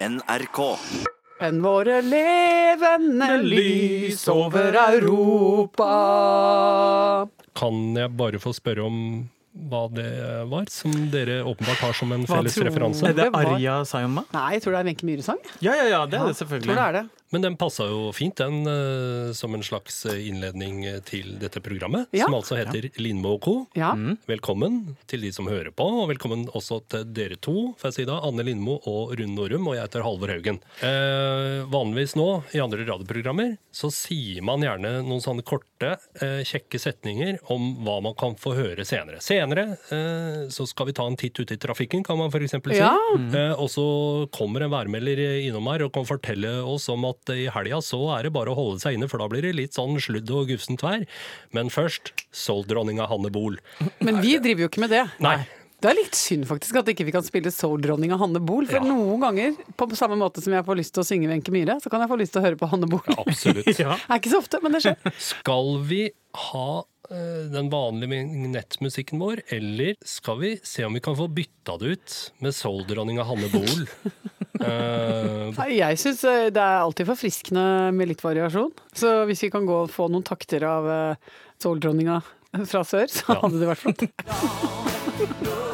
NRK. Enn våre levende lys over Europa. Kan jeg bare få spørre om hva det var, som dere åpenbart har som en felles referanse? Er det Arja Sayonma? Nei, jeg tror det er Wenche Myhre-sang. Ja, ja, ja, det er det Tror det selvfølgelig. er det. Men den passa jo fint, den, eh, som en slags eh, innledning til dette programmet, Ja. som altså heter Lindmo og co. Ja. Velkommen til de som hører på, og velkommen også til dere to, får jeg si da, Anne Lindmo og Rune Norum, og jeg heter Halvor Haugen. Eh, vanligvis nå, i andre radioprogrammer, så sier man gjerne noen sånne korte, eh, kjekke setninger om hva man kan få høre senere. Senere eh, så skal vi ta en titt ute i trafikken, kan man f.eks. si. Ja. Eh, og så kommer en værmelder innom her og kan fortelle oss om at i helga så er det bare å holde seg inne, for da blir det litt sånn sludd og gufsent vær. Men først Soul-dronninga Hanne Bol. Men vi driver jo ikke med det. Nei. Det er litt synd faktisk at ikke vi kan spille Soul-dronninga Hanne Bol. For Ja. noen ganger, på samme måte som jeg får lyst til å synge Wenche Myhre, så kan jeg få lyst til å høre på Hanne Bol. Absolutt. Ja. Det er ikke så ofte, men det skjer. Skal vi ha eh, den vanlige nettmusikken vår, eller skal vi se om vi kan få bytta det ut med soul-dronninga Hanne Bol? Eh, Nei, Jeg syns det er alltid forfriskende med litt variasjon. Så hvis vi kan gå og få noen takter av eh, Soul-dronninga fra sør, så Ja. hadde det vært flott.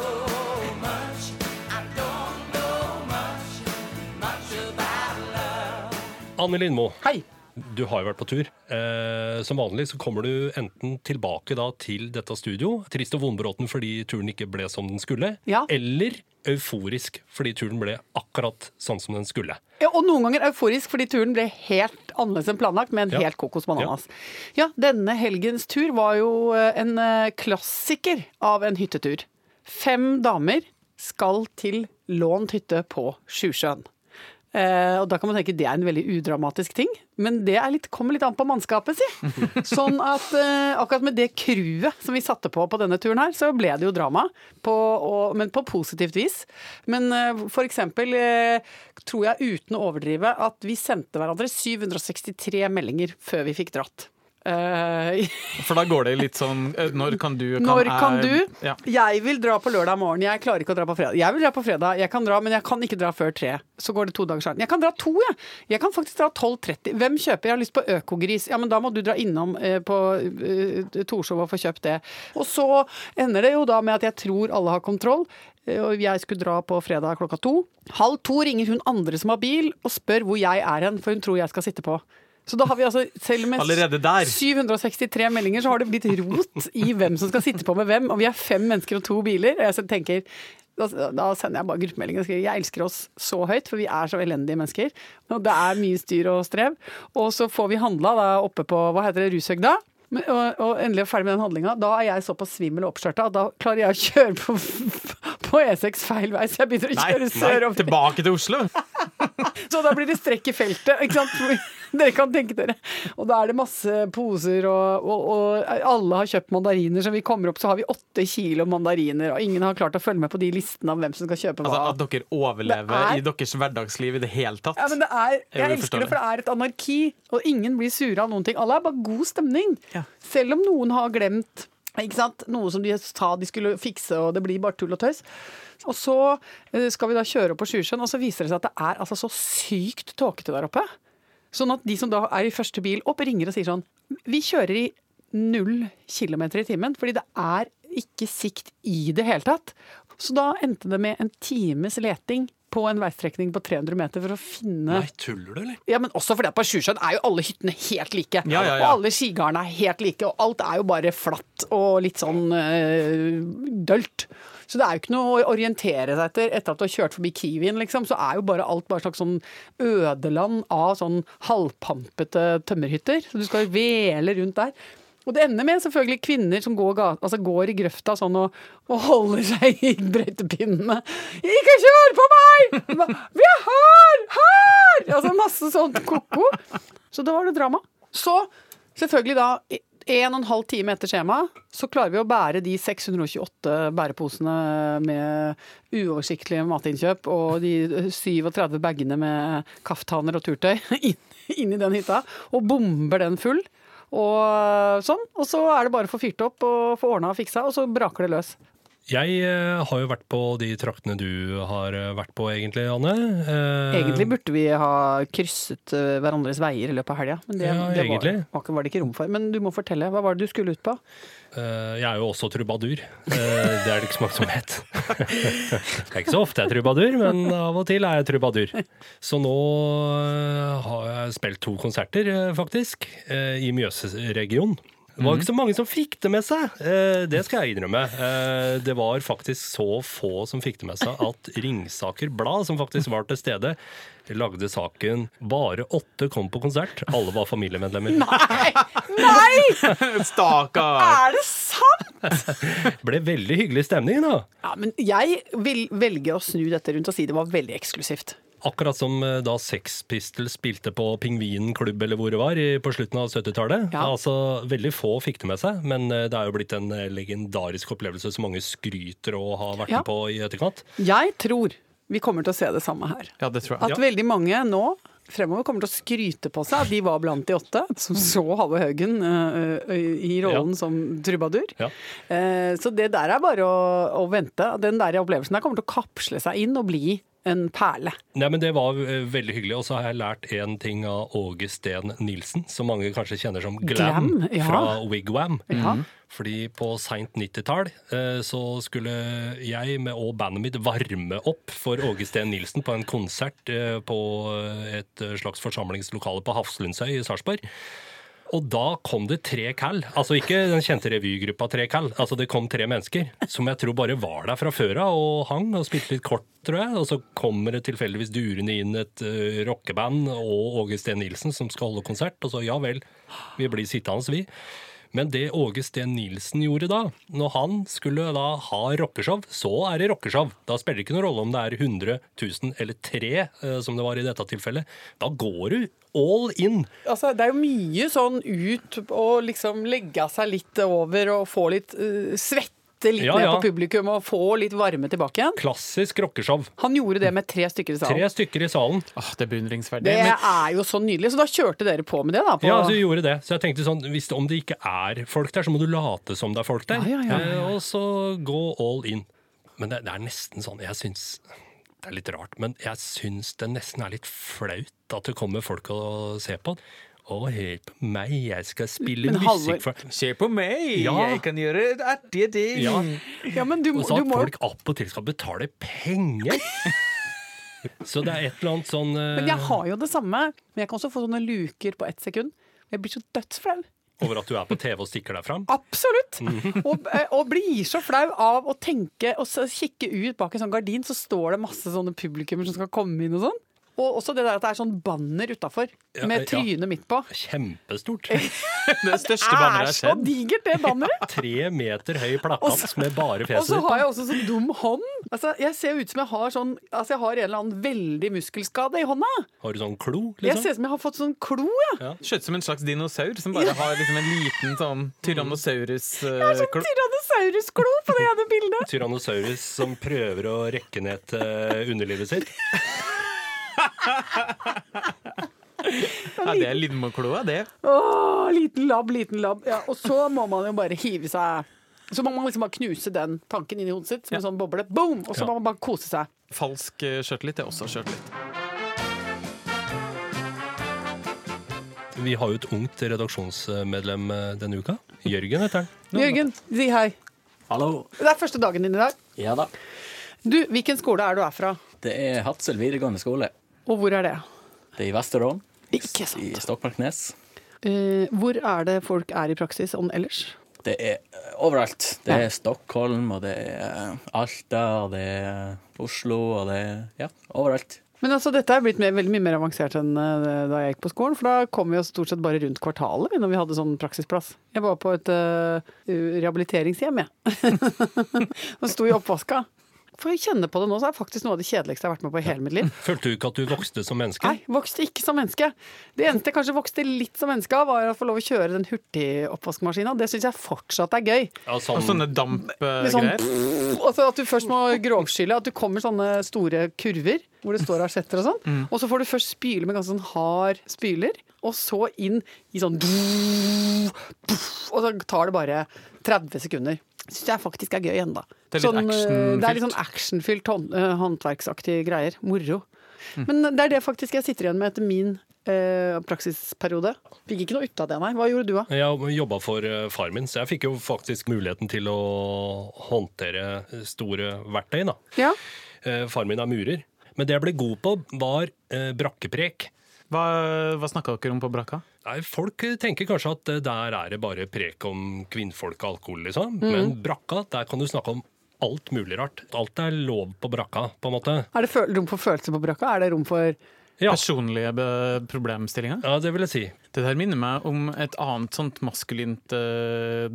Anne Lindmo, Hei! Du har jo vært på tur. Eh, som vanlig så kommer du enten tilbake da til dette studio, trist og vondbråten fordi turen ikke ble som den skulle, Ja. eller euforisk fordi turen ble akkurat sånn som den skulle. Ja, og noen ganger euforisk fordi turen ble helt annerledes enn planlagt, med en Ja. helt kokos bananas. Ja. denne helgens tur var jo eh, en eh, klassiker av en hyttetur. Fem damer skal til lånt hytte på Sjusjøen. Eh, og da kan man tenke det er en veldig udramatisk ting, men det er litt, kommer litt an på mannskapet, si. Sånn at eh, akkurat med det crewet som vi satte på på denne turen her, så ble det jo drama, på, og, men på positivt vis. Men eh, for eksempel tror jeg uten å overdrive at vi sendte hverandre 763 meldinger før vi fikk dratt. Eh, For da går det litt sånn eh, Når kan du kan når kan du? Ja. Jeg vil dra på lørdag morgen. Jeg klarer ikke å dra på fredag. Jeg vil dra på fredag, jeg kan dra, men jeg kan ikke dra før tre. Så går det to dager siden. Jeg kan dra to, jeg. Jeg kan faktisk dra 12.30. Hvem kjøper? Jeg har lyst på økogris. Ja, men da må du dra innom eh, på eh, Torshov og få kjøpt det. Og så ender det jo da med at jeg tror alle har kontroll. eh, Og jeg skulle dra på fredag klokka to. Halv to ringer hun andre som har bil og spør hvor jeg er hen, for hun tror jeg skal sitte på. Så da har vi altså, selv med 763 meldinger, så har det blitt rot i hvem som skal sitte på med hvem. Og vi er fem mennesker og to biler. Og jeg tenker da, da sender jeg bare gruppemelding og skriver jeg elsker oss så høyt, for vi er så elendige mennesker. Og det er mye styr og strev. Og så får vi handla da oppe på hva heter det, Rushøgda. Men- Og, og endelig ferdig med den handlinga. Da er jeg såpass svimmel og oppskjørta at da klarer jeg å kjøre på, på E6 feil vei, så jeg begynner å kjøre kjøre nei, sørover. tilbake til Oslo! Så da blir det strekk i feltet. Ikke sant? Dere kan tenke dere. Og da er det masse poser, og, og, og alle har kjøpt mandariner. Så vi kommer opp, så har vi åtte kilo mandariner, og ingen har klart å følge med på de listene av hvem som skal kjøpe hva. Altså At dere overlever er- i deres hverdagsliv i det hele tatt. Ja, men det er, jeg elsker det, for det er et anarki, og ingen blir sure av noen ting. Alle er bare god stemning. Ja. Selv om noen har glemt ikke sant? noe som de sa de skulle fikse, og det blir bare tull og tøys. Og så eh, skal vi da kjøre opp på Sjusjøen, og så viser det seg at det er altså så sykt tåkete der oppe. Sånn at de som da er i første bil opp, ringer og sier sånn Vi kjører i null kilometer i timen, fordi det er ikke sikt i det hele tatt. Så da endte det med en times leting på en veistrekning på 300 meter for å finne Nei, tuller du, eller? ja, men også fordi at på Sjusjøen er jo alle hyttene helt like. Ja, ja, ja. Og alle skigardene er helt like, og alt er jo bare flatt og litt sånn øh, dølt. Så det er jo ikke noe å orientere seg etter etter at du har kjørt forbi Kiwien, liksom. Så er jo bare alt bare slags sånn ødeland av sånn halvpampete tømmerhytter. Så du skal vele rundt der. Og det ender med selvfølgelig kvinner som går, altså går i grøfta sånn og, og holder seg i brøytepinnene. 'Ikke kjør på meg! Vi er her! Her!' Altså masse sånt ko-ko. Så da var det drama. Så selvfølgelig da en og en halv time etter skjema, så klarer vi å bære de 628 bæreposene med uoversiktlige matinnkjøp og de 37 bagene med kaftaner og turtøy inn, i den hytta, og bomber den full. Og sånn. Og så er det bare å få fyrt opp og få ordna og fiksa, og så braker det løs. Jeg eh, har jo vært på de traktene du har eh, vært på, egentlig, Anne. Eh, Egentlig burde vi ha krysset eh, hverandres veier i løpet av helga, men det, Ja, det var, var, det ikke rom for. Men du må fortelle, hva var det du skulle ut på? eh, jeg er jo også trubadur. Eh, det er det ikke så mange som vet. det er ikke så ofte jeg er trubadur, men av og til er jeg trubadur. Så nå har jeg spilt to konserter, faktisk, i Mjøsregionen. Det var ikke så mange som fikk det med seg, eh, det skal jeg innrømme. Eh, Det var faktisk så få som fikk det med seg at Ringsaker Blad, som faktisk var til stede, lagde saken 'Bare åtte kom på konsert'. Alle var familiemedlemmer. Nei! Nei! Stakkar! Er det sant?! Ble veldig hyggelig stemning, da. Ja, men jeg vil velge å snu dette rundt og si det var veldig eksklusivt. Akkurat som eh, da Sex Pistols spilte på Pingvinen klubb, eller hvor det var, på slutten av 70-tallet. Ja. Altså, Veldig få fikk det med seg, men eh, det er jo blitt en eh, legendarisk opplevelse som mange skryter og har vært Ja. med på i etterkant. Jeg tror vi kommer til å se det samme her. Ja, det tror jeg. At veldig mange nå fremover kommer til å skryte på seg at de var blant de åtte, som så Halvor Haugen eh, i rollen Ja. som trubadur. Ja. Uh, så det der er bare å, å vente. Den der opplevelsen der kommer til å kapsle seg inn og bli en perle. Nei, men Det var eh, veldig hyggelig. Og så har jeg lært én ting av Åge Steen Nilsen, som mange kanskje kjenner som Glam, Glam, ja. fra Wigwam. Ja. Fordi på seint 90-tall eh, så skulle jeg med, og bandet mitt varme opp for Åge Steen Nilsen på en konsert eh, på et slags forsamlingslokale på Hafslundsøy i Sarpsborg. Og da kom det tre kall. Altså ikke den kjente revygruppa Tre kall. Altså det kom tre mennesker som jeg tror bare var der fra før av og hang og spilte litt kort, tror jeg. Og så kommer det tilfeldigvis durende inn et uh, rockeband og Åge Steen Nilsen som skal holde konsert. Og så ja vel, vi blir sittende, vi. Men det Åge Steen Nilsen gjorde da, når han skulle da ha rockeshow, så er det rockeshow. Da spiller det ikke noen rolle om det er 100 000 eller 3, eh, som det var i dette tilfellet. Da går du all in. Altså, det er jo mye sånn ut og liksom legge seg litt over og få litt uh, svette litt Ja, ned på publikum og få litt varme tilbake igjen. Klassisk rockeshow. Han gjorde det med tre stykker i salen. Tre stykker i salen. Åh, det er beundringsverdig. Det Men er jo så nydelig. Så da kjørte dere på med det, da? På, Ja, så vi gjorde det. Så jeg tenkte sånn, hvis det, om det ikke er folk der, så må du late som det er folk der. Ja, ja, ja, ja, ja. Eh, og så gå all in. Men det, det er nesten sånn, jeg syns Det er litt rart, men jeg syns det nesten er litt flaut at det kommer folk og ser på. Å, hør på meg, jeg skal spille Men musikk for Se på meg, Ja. jeg kan gjøre artige ting. Ja, Ja, men du, Og så du at må folk opp og til skal betale penger! Så det er et eller annet sånn uh... Men jeg har jo det samme. Men jeg kan også få sånne luker på ett sekund. Jeg blir så dødsflau. over at du er på TV og stikker deg fram. Absolutt! Mhm. Og, eh, og blir så flau av å tenke og kikke ut bak en sånn gardin, så står det masse sånne publikummer som skal komme inn og sånn. Og også det der at det er sånn banner utafor Ja, med ja. trynet midt på. Kjempestort. Det største banneret er jeg så har sett. digert, det banneret! Tre meter høy plakat med bare Og så har jeg også sånn dum hånd. Altså, jeg ser ut som jeg har sånn Altså, jeg har en eller annen veldig muskelskade i hånda. Har du sånn klo, Jeg liksom? ser ut som jeg har fått sånn klo, ja. Ser ut som en slags dinosaur som bare har liksom en liten sånn sånn tyrannosaurus-klo. Tyrannosaurus-klo på det ene bildet. Tyrannosaurus som prøver å rekke ned til underlivet sitt. Ja, det er Lindmo-kloa, det. Åh, liten labb, liten labb. Ja, og så må man jo bare hive seg Så må man liksom bare knuse den tanken inn i hodet sitt som en sånn boble. Boom! Og så Ja. må man bare kose seg. Falsk eh, sjøltillit er også sjøltillit. Vi har jo et ungt redaksjonsmedlem eh, denne uka. Jørgen heter han. Jørgen, si hei. Hallo. Det er første dagen din i dag. Ja da. Du, hvilken skole er du er fra? Det er Hadsel videregående skole. Og hvor er det? Det er i Vesterålen, Ikke i sant. Stokmarknes. Eh, hvor er det folk er i praksis om ellers? Det er eh, overalt. Det Ja. er Stockholm, og det er Alta, og det er Oslo, og det er Ja, overalt. Men altså, dette er blitt mer, veldig mye mer avansert enn eh, da jeg gikk på skolen. For da kom vi oss stort sett bare rundt kvartalet når vi hadde sånn praksisplass. Jeg var på et uh, rehabiliteringshjem, jeg. og sto i oppvaska. For å kjenne på det nå, så er det faktisk noe av det kjedeligste jeg har vært med på i hele mitt liv. Følte du ikke at du vokste som menneske? Nei, vokste ikke som menneske. Det eneste jeg kanskje vokste litt som menneske av, var å få lov å kjøre den hurtigoppvaskmaskina. Det syns jeg fortsatt er gøy. Ja, Og sånn, sånne dampgreier? sånn, dampgreier. altså at du først må grovskylle, at du kommer sånne store kurver hvor det står asjetter og sånn. Og så får du først spyle med ganske sånn hard spyler, og så inn i sånn Og så tar det bare 30 sekunder. Syns jeg faktisk er gøy ennå. Det er litt Sånn, eh, actionfylt. det er litt sånn actionfylt hånd, eh, håndverksaktige greier. Moro. Mm. Men det er det faktisk jeg sitter igjen med etter min eh, praksisperiode. Fikk ikke noe ut av det, nei. Hva gjorde du, da? Jeg jobba for eh, far min, så jeg fikk jo faktisk muligheten til å håndtere store verktøy. da. Ja. Eh, Far min er murer. Men det jeg ble god på, var eh, brakkeprek. Hva, hva snakka dere om på brakka? Nei, Folk tenker kanskje at eh, der er det bare prek om kvinnfolk og alkohol, liksom. Men brakka, der kan du snakke om alt mulig rart. Alt er lov på brakka, på en måte. Er det rom for følelser på brakka? Er det rom for Ja, Personlige problemstillinger? ja det vil jeg si. Det der minner meg om et annet sånt maskulint uh,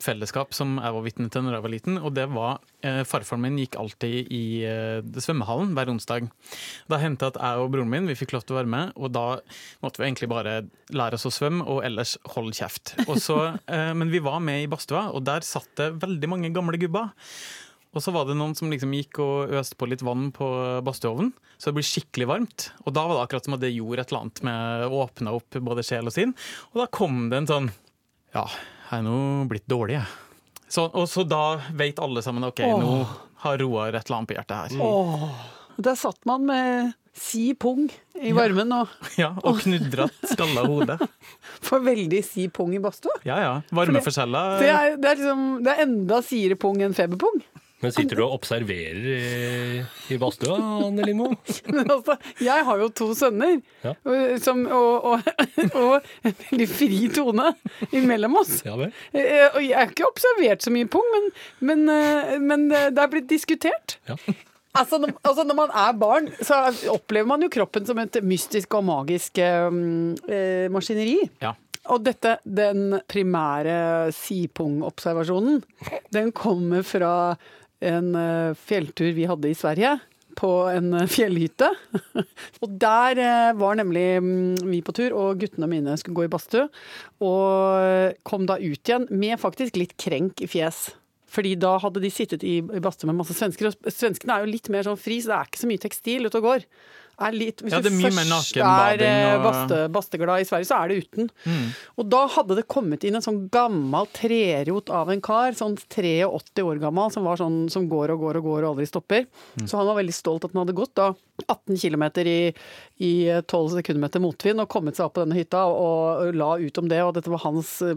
fellesskap som jeg var vitne til når jeg var liten. Og det var uh, Farfaren min gikk alltid i uh, svømmehallen hver onsdag. Da hendte det at jeg og broren min vi fikk lov til å være med, og da måtte vi egentlig bare lære oss å svømme og ellers holde kjeft. Og så, eh, men vi var med i badstua, og der satt det veldig mange gamle gubber. Og så var det noen som liksom gikk og øste på litt vann på badstueovnen, så det ble skikkelig varmt. Og da var det akkurat som at det gjorde et eller annet med å åpne opp både sjel og sinn. Og da kom det en sånn Ja, jeg er nå blitt dårlig, jeg. Så, og så da vet alle sammen OK, nå har Roar et eller annet på hjertet her. Åh. Der satt man med si pung i varmen og Ja, Og knudret skalla hode. For veldig si pung i badstua. Ja ja. Varmeforskjeller. Det er, det er liksom Det er enda siere pung enn feberpung. Men sitter du og observerer i, i badstua, Anne Lindmo? Altså, jeg har jo to sønner, Ja. som, og, og, og en veldig fri tone imellom oss. Ja? Eh, Og jeg har ikke observert så mye pung, men, men, eh, men eh, det er blitt diskutert. Ja. Altså altså når man er barn, så opplever man jo kroppen som et mystisk og magisk eh, maskineri. Ja. Og dette, den primære sipung-observasjonen, den kommer fra en eh, fjelltur vi hadde i Sverige. På en eh, fjellhytte. og der eh, var nemlig mm, vi på tur, og guttene mine skulle gå i badstue. Og kom da ut igjen med faktisk litt krenk i fjes. Fordi da hadde de sittet i badstue med masse svensker. Og svenskene er jo litt mer sånn fri, så det er ikke så mye tekstil ute og går. Er litt, hvis Ja, du først er eh, og- baste, basteglad i Sverige, så er det uten. Og da hadde det kommet inn en sånn gammel trerot av en kar, sånn 83 år gammel, som, var sånn, som går og går og går og aldri stopper. Så han var veldig stolt at han hadde gått da 18 km i, i 12 sekundmeter motvind og kommet seg opp på denne hytta og, og la ut om det, og dette var hans eh,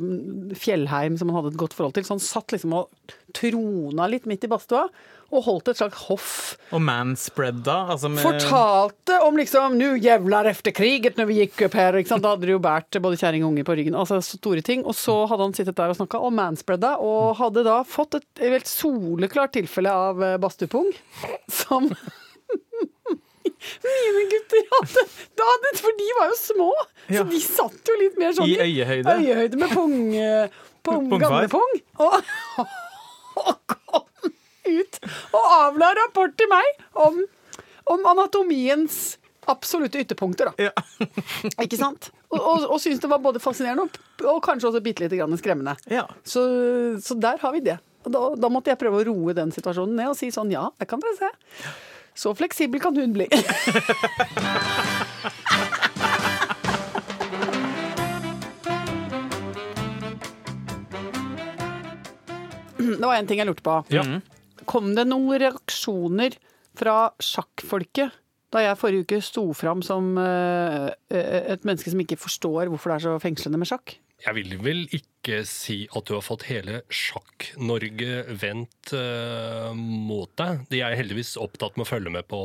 fjellheim som han hadde et godt forhold til. Så han satt liksom og trona litt midt i badstua og holdt et slags hoff. Og manspreada. Altså med Fortalte om liksom Nu jævlar efter kriget når vi gikk opp her. Ikke sant? Da hadde de jo båret både kjerring og unge på ryggen. Altså store ting. Og så hadde han sittet der og snakka om manspreada, og hadde da fått et helt soleklart tilfelle av badstupung. Som mine gutter hadde, hadde For de var jo små, Ja. så de satt jo litt mer sånn I øyehøyde. øyehøyde med pung, eh, pung gamle pung. Og, og ut og avla rapport til meg om, om anatomiens absolutte ytterpunkter. Da. Ja. Ikke sant? Og, og, og syntes det var både fascinerende og, og kanskje også bitte lite grann skremmende. Ja. Så, så der har vi det. Og da, da måtte jeg prøve å roe den situasjonen ned og si sånn ja, det kan dere se. Så fleksibel kan hun bli. Det var en ting jeg lurte på. Ja. Kom det noen reaksjoner fra sjakkfolket da jeg forrige uke sto fram som eh, eh, et menneske som ikke forstår hvorfor det er så fengslende med sjakk? Jeg vil vel ikke si at du har fått hele Sjakk-Norge vendt uh, mot deg. De er heldigvis opptatt med å følge med på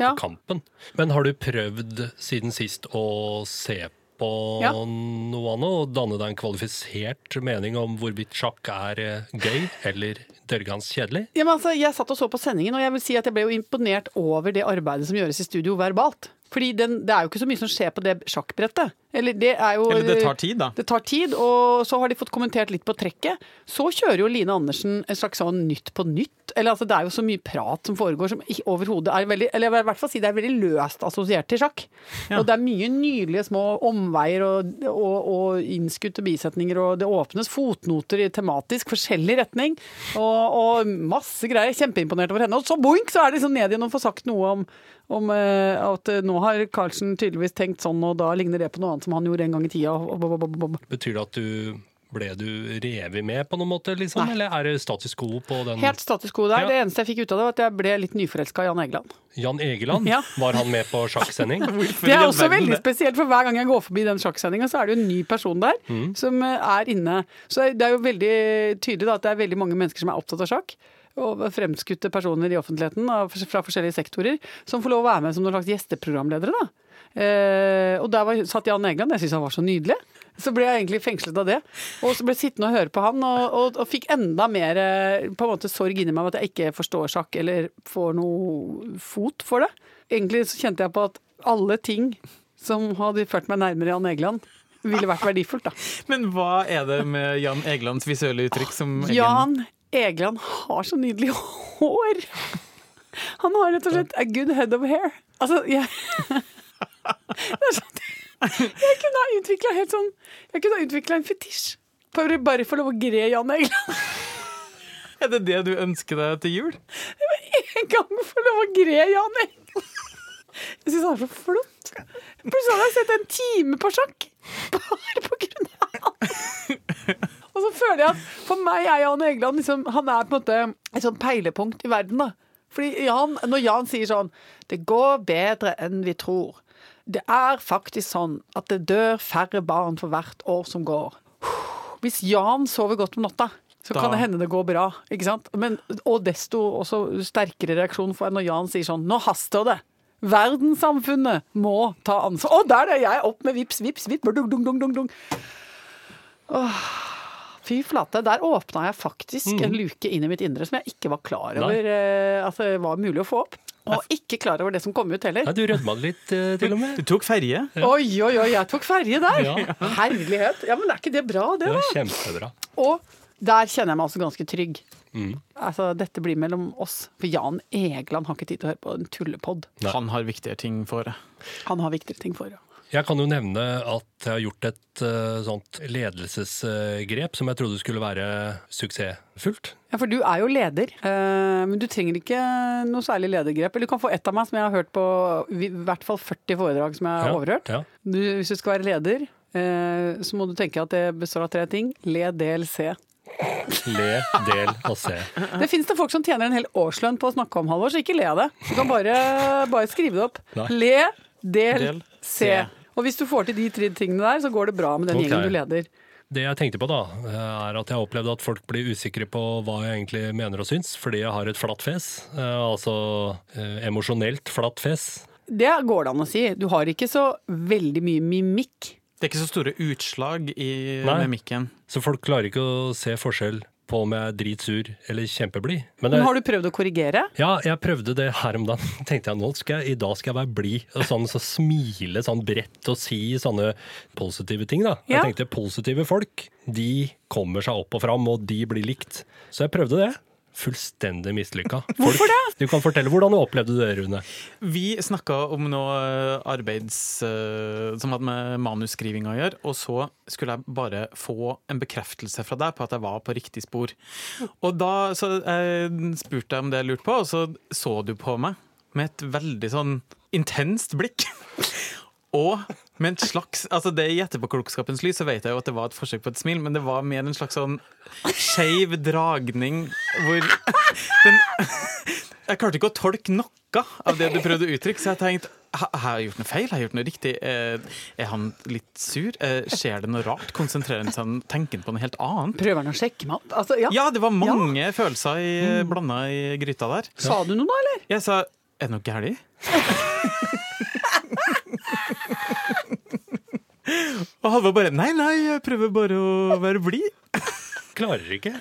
Ja. kampen. Men har du prøvd siden sist å se på Ja. noe annet og danne deg en kvalifisert mening om hvorvidt sjakk er eh, gøy eller dørgans kjedelig? Ja, men altså, jeg satt og så på sendingen, og jeg vil si at jeg ble jo imponert over det arbeidet som gjøres i studio verbalt. Fordi den, det er jo ikke så mye som skjer på det sjakkbrettet. Eller det er jo Eller det tar tid, da. Det tar tid, og så har de fått kommentert litt på trekket. Så kjører jo Line Andersen en slags sånn Nytt på nytt. Eller altså, det er jo så mye prat som foregår som overhodet er veldig Eller jeg vil i hvert fall si det er veldig løst assosiert til sjakk. Ja. Og det er mye nydelige små omveier og, og, og innskutte bisetninger, og det åpnes fotnoter i tematisk forskjellig retning. Og, og masse greier. Kjempeimponert over henne. Og så boink, så er det liksom ned igjen og får sagt noe om, om eh, at eh, nå har Carlsen tydeligvis tenkt sånn, og da ligner det på noe annet som han gjorde en gang i tida. Betyr det at du Ble du revet med på noen måte, liksom? Nei. Eller er det status quo på den Helt status quo der. Ja. Det eneste jeg fikk ut av det, var at jeg ble litt nyforelska i Jan Egeland. Jan Egeland? Ja. Var han med på sjakksending? Det er også veldig spesielt, for hver gang jeg går forbi den sjakksendinga, så er det jo en ny person der Mm. som eh, er inne. Så det er jo veldig tydelig da, at det er veldig mange mennesker som er opptatt av sjakk. Og fremskutte personer i offentligheten fra forskjellige sektorer som får lov å være med som noen slags gjesteprogramledere. da. Eh, og der var, satt Jan Egeland, jeg syns han var så nydelig. Så ble jeg egentlig fengslet av det. Og så ble jeg sittende og høre på han, og, og, og fikk enda mer eh, på en måte sorg inni meg over at jeg ikke forstår sjakk eller får noe fot for det. Egentlig så kjente jeg på at alle ting som hadde ført meg nærmere Jan Egeland, ville vært verdifullt, da. Men hva er det med Jan Egelands visuelle uttrykk som Jan Egeland har så nydelig hår! Han har rett og slett a good head of hair. Altså, jeg sånn Jeg kunne ha utvikla helt sånn Jeg kunne ha utvikla en fetisj. Bare, å få lov å gre Jan Egeland Er det det du ønsker deg til jul? en gang. Få lov å gre Jan Egeland. Jeg syns han er så flott. Plutselig har jeg sett en time på sjakk. Bare på grunn av så føler jeg at for meg er Jan Egeland liksom, han er på en måte et sånn peilepunkt i verden. da. Fordi Jan, Når Jan sier sånn 'Det går bedre enn vi tror'. Det er faktisk sånn at det dør færre barn for hvert år som går. Hvis Jan sover godt om natta, så Da- kan det hende det går bra. ikke sant? Men, og desto sterkere reaksjon får jeg når Jan sier sånn 'Nå haster det'. Verdenssamfunnet må ta ansvar. Å, der er jeg opp med vips, vips, vips. Dung, dung, dung, dung, dung. Åh, fy flate. Der åpna jeg faktisk en luke inn i mitt indre som jeg ikke var klar over eh, at det var mulig å få opp. Og ikke klar over det som kom ut heller. Ja, du rødma litt, eh, til og med. Du tok ferje. Oi, oi, oi, jeg tok ferje der! Ja. Herlighet. Ja, men er ikke det bra, det, Det da? var kjempebra. Og der kjenner jeg meg altså ganske trygg. Mm. Altså, Dette blir mellom oss. For Jan Egeland har ikke tid til å høre på en tullepod. Han har viktigere ting for det. Han har viktigere ting for. Ja. Jeg kan jo nevne at jeg har gjort et uh, sånt ledelsesgrep som jeg trodde skulle være suksessfullt. Ja, for du er jo leder, uh, men du trenger ikke noe særlig ledergrep. Eller du kan få ett av meg, som jeg har hørt på i hvert fall 40 foredrag som jeg har Ja, overhørt. ja. Du, hvis du skal være leder, uh, så må du tenke at det består av tre ting. Le, del, se. Le, del og se. Det fins det folk som tjener en hel årslønn på å snakke om, Halvor, så ikke le av det. Du kan bare, bare skrive det opp. Nei. Le, del, Del, se. se. Og hvis du får til de tre tingene der, så går det bra med den okay. gjengen du leder. Det jeg tenkte på da, er at jeg har opplevd at folk blir usikre på hva jeg egentlig mener og syns, fordi jeg har et flatt fes. Eh, altså eh, emosjonelt flatt fes. Det går det an å si. Du har ikke så veldig mye mimikk. Det er ikke så store utslag i Nei. mimikken. Så folk klarer ikke å se forskjell på om jeg er dritsur eller kjempeblid. Men Men har du prøvd å korrigere? ja, jeg prøvde det her om dagen. Tenkte jeg, nå skal jeg, I dag skal jeg være blid sånn, så smile sånn bredt og si sånne positive ting. da. Ja. Jeg tenkte positive folk, de kommer seg opp og fram, og de blir likt. Så jeg prøvde det. Fullstendig mislykka. Hvorfor det? Du kan fortelle hvordan du opplevde det, Rune. Vi snakka om noe arbeids eh, som hadde med manusskriving å gjøre, og så skulle jeg bare få en bekreftelse fra deg på at jeg var på riktig spor. Og da så jeg spurte jeg om det jeg lurte på, og så så du på meg med et veldig sånn intenst blikk. Og med en slags altså det I etterpåklokskapens lys så vet jeg jo at det var et forsøk på et smil, men det var mer en slags sånn skeiv dragning hvor den, Jeg klarte ikke å tolke noe av det du prøvde å uttrykke, så jeg tenkte har jeg gjort noe feil? Har jeg gjort noe riktig? Eh, Er han litt sur? Eh, Skjer det noe rart? Konsentrerer han seg tenker han på noe helt annet? Prøver han å sjekke meg opp? Altså, ja. Ja, det var mange følelser i, blanda i gryta der. Sa du noe da, eller? Jeg sa er det noe galt? Og Halvor bare nei, nei, jeg prøver bare å være blid. Klarer ikke.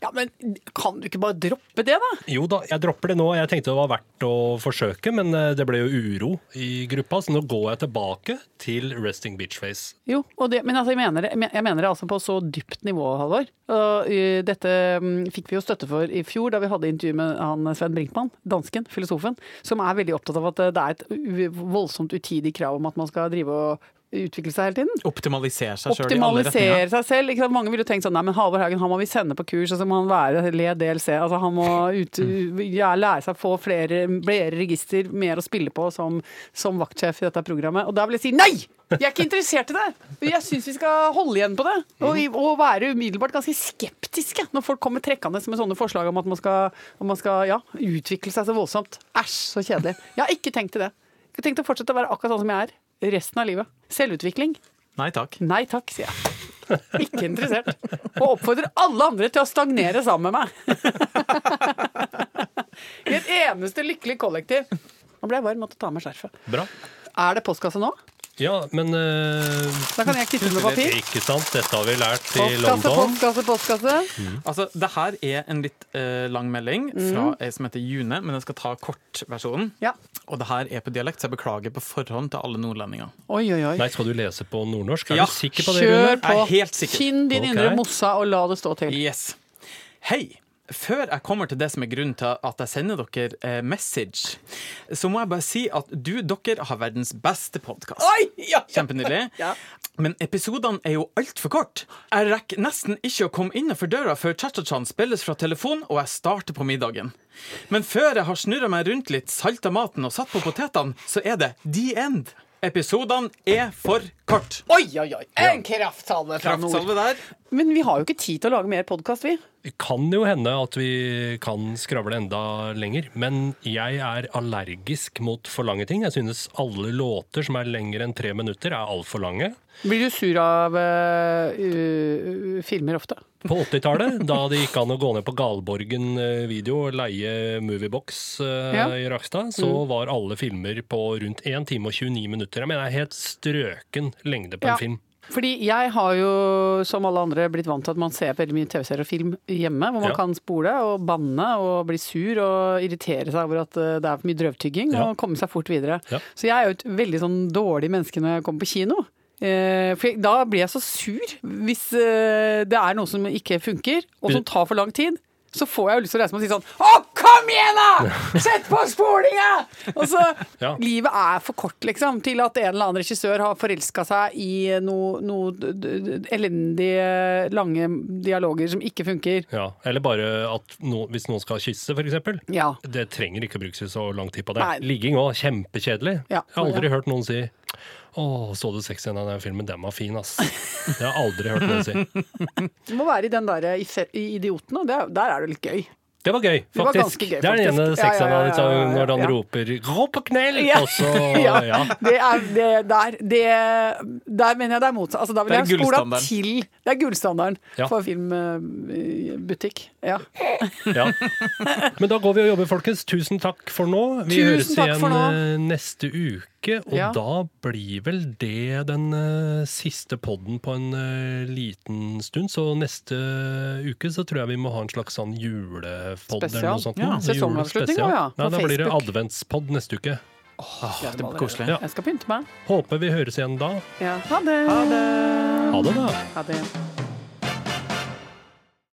Ja, men kan du ikke bare droppe det, da? Jo da, jeg dropper det nå. Jeg tenkte det var verdt å forsøke, men eh, det ble jo uro i gruppa, så nå går jeg tilbake til resting bitch face. Jo, og det, men altså, jeg, mener det, jeg mener det altså på så dypt nivå, Halvor. Og, uh, dette mm, fikk vi jo støtte for i fjor da vi hadde intervju med han Sven Brinkmann, dansken, filosofen, som er veldig opptatt av at eh, det er et voldsomt utidig krav om at man skal drive og utvikle seg hele tiden. Optimalisere seg sjøl i alle retninger. Seg selv. Ikke sant? Mange ville tenkt sånn Nei, men Halvor Haugen han må vi sende på kurs, og så må han være le DLC. Altså Han må ut, ja, lære seg å få flere, flere register, mer å spille på som, som vaktsjef i dette programmet. Og da vil jeg si nei! Jeg er ikke interessert i det! Jeg syns vi skal holde igjen på det. Og, og være umiddelbart ganske skeptiske når folk kommer trekkende med sånne forslag om at man skal, om man skal ja, utvikle seg så voldsomt. Æsj, så kjedelig. Jeg har ikke tenkt til det. Jeg har tenkt å fortsette å være akkurat sånn som jeg er resten av livet. Selvutvikling. Nei takk. Nei takk, sier jeg. Ikke interessert. Og oppfordrer alle andre til å stagnere sammen med meg. I et eneste lykkelig kollektiv. Nå ble jeg varm, måtte ta av meg skjerfet. Bra. Er det postkasse nå? Ja, men uh, Da kan jeg knytte med papir. Ikke sant? Dette har vi lært i Postkasse, London. postkasse, postkasse. Altså, det her er en litt eh, lang melding fra Mhm. ei som heter June, men jeg skal ta kortversjonen. Ja. Og det her er på dialekt, så jeg beklager på forhånd til alle nordlendinger. Oi, oi, oi. Nei, skal du lese på nordnorsk? Er Ja, du sikker på det, Kjør Rune? på. Jeg er helt sikker. Finn din Ok. indre mossa og la det stå til. Yes. Hei! Før jeg kommer til det som er grunnen til at jeg sender dere eh, message, så må jeg bare si at du, dere, har verdens beste podkast. Ja, ja. Kjempenydelig. Ja. Men episodene er jo altfor kort. Jeg rekker nesten ikke å komme innenfor døra før cha-cha-chan spilles fra telefon, og jeg starter på middagen. Men før jeg har snurra meg rundt litt, salta maten og satt på potetene, så er det the end. Episodene er for kort. Oi, oi, oi. En kraftsalve fra nord. Kraftsalve der. Men vi har jo ikke tid til å lage mer podkast, vi. Det kan jo hende at vi kan skravle enda lenger, men jeg er allergisk mot for lange ting. Jeg synes alle låter som er lengre enn tre minutter, er altfor lange. Blir du sur av uh, filmer ofte? På 80-tallet, da det gikk an å gå ned på Galborgen eh, video og leie Moviebox uh, Ja. i Rakstad, så var alle filmer på rundt 1 time og 29 minutter. Jeg mener det er helt strøken lengde på Ja. en film. Fordi jeg har jo, som alle andre, blitt vant til at man ser veldig mye TV-serier og film hjemme, hvor man Ja. kan spole og banne og bli sur og irritere seg over at eh, det er for mye drøvtygging, Ja. og komme seg fort videre. Ja. Så jeg er jo et veldig sånn dårlig menneske når jeg kommer på kino. Eh, for da blir jeg så sur hvis eh, det er noe som ikke funker, og som tar for lang tid. Så får jeg jo lyst til å reise meg og si sånn Å, kom igjen, da! Sett på spolinga! Og så Ja. Livet er for kort, liksom, til at en eller annen regissør har forelska seg i noe, noe elendige, lange dialoger som ikke funker. Ja. Eller bare at no, hvis noen skal kysse, f.eks. Ja. Det trenger ikke å brukes så lang tid på det. Nei. Ligging òg, kjempekjedelig. Ja. Jeg har aldri hørt noen si å, så du sexscenen i den filmen? Den var fin, ass. Det har jeg aldri hørt noen si. Du må være i den der i fe- i Idioten, og der er det litt gøy. Det var gøy, faktisk. Det var faktisk. gøy, det er den ene faktisk. Ja, ja, sexscenen ja, ja, ja, ja, når han ja. roper 'rå på knell', Ja. og så ja. Det er det der det, Der mener jeg det er motsatt. Altså, da vil Det jeg spola til Det er gullstandarden Ja. for filmbutikk. Ja. Ja. Men da går vi og jobber, folkens. Tusen takk for nå. Vi Tusen høres igjen eh, neste uke, og Ja. da blir vel det den uh, siste podden på en uh, liten stund. Så neste uke så tror jeg vi må ha en slags sånn julepod eller noe sånt. Ja, sesongavslutning òg, ja, på Da blir det adventspod neste uke. det blir koselig. Ja. Jeg skal pynte meg. Håper vi høres igjen da. Ja. Ha det. Ha det, da. Ha det.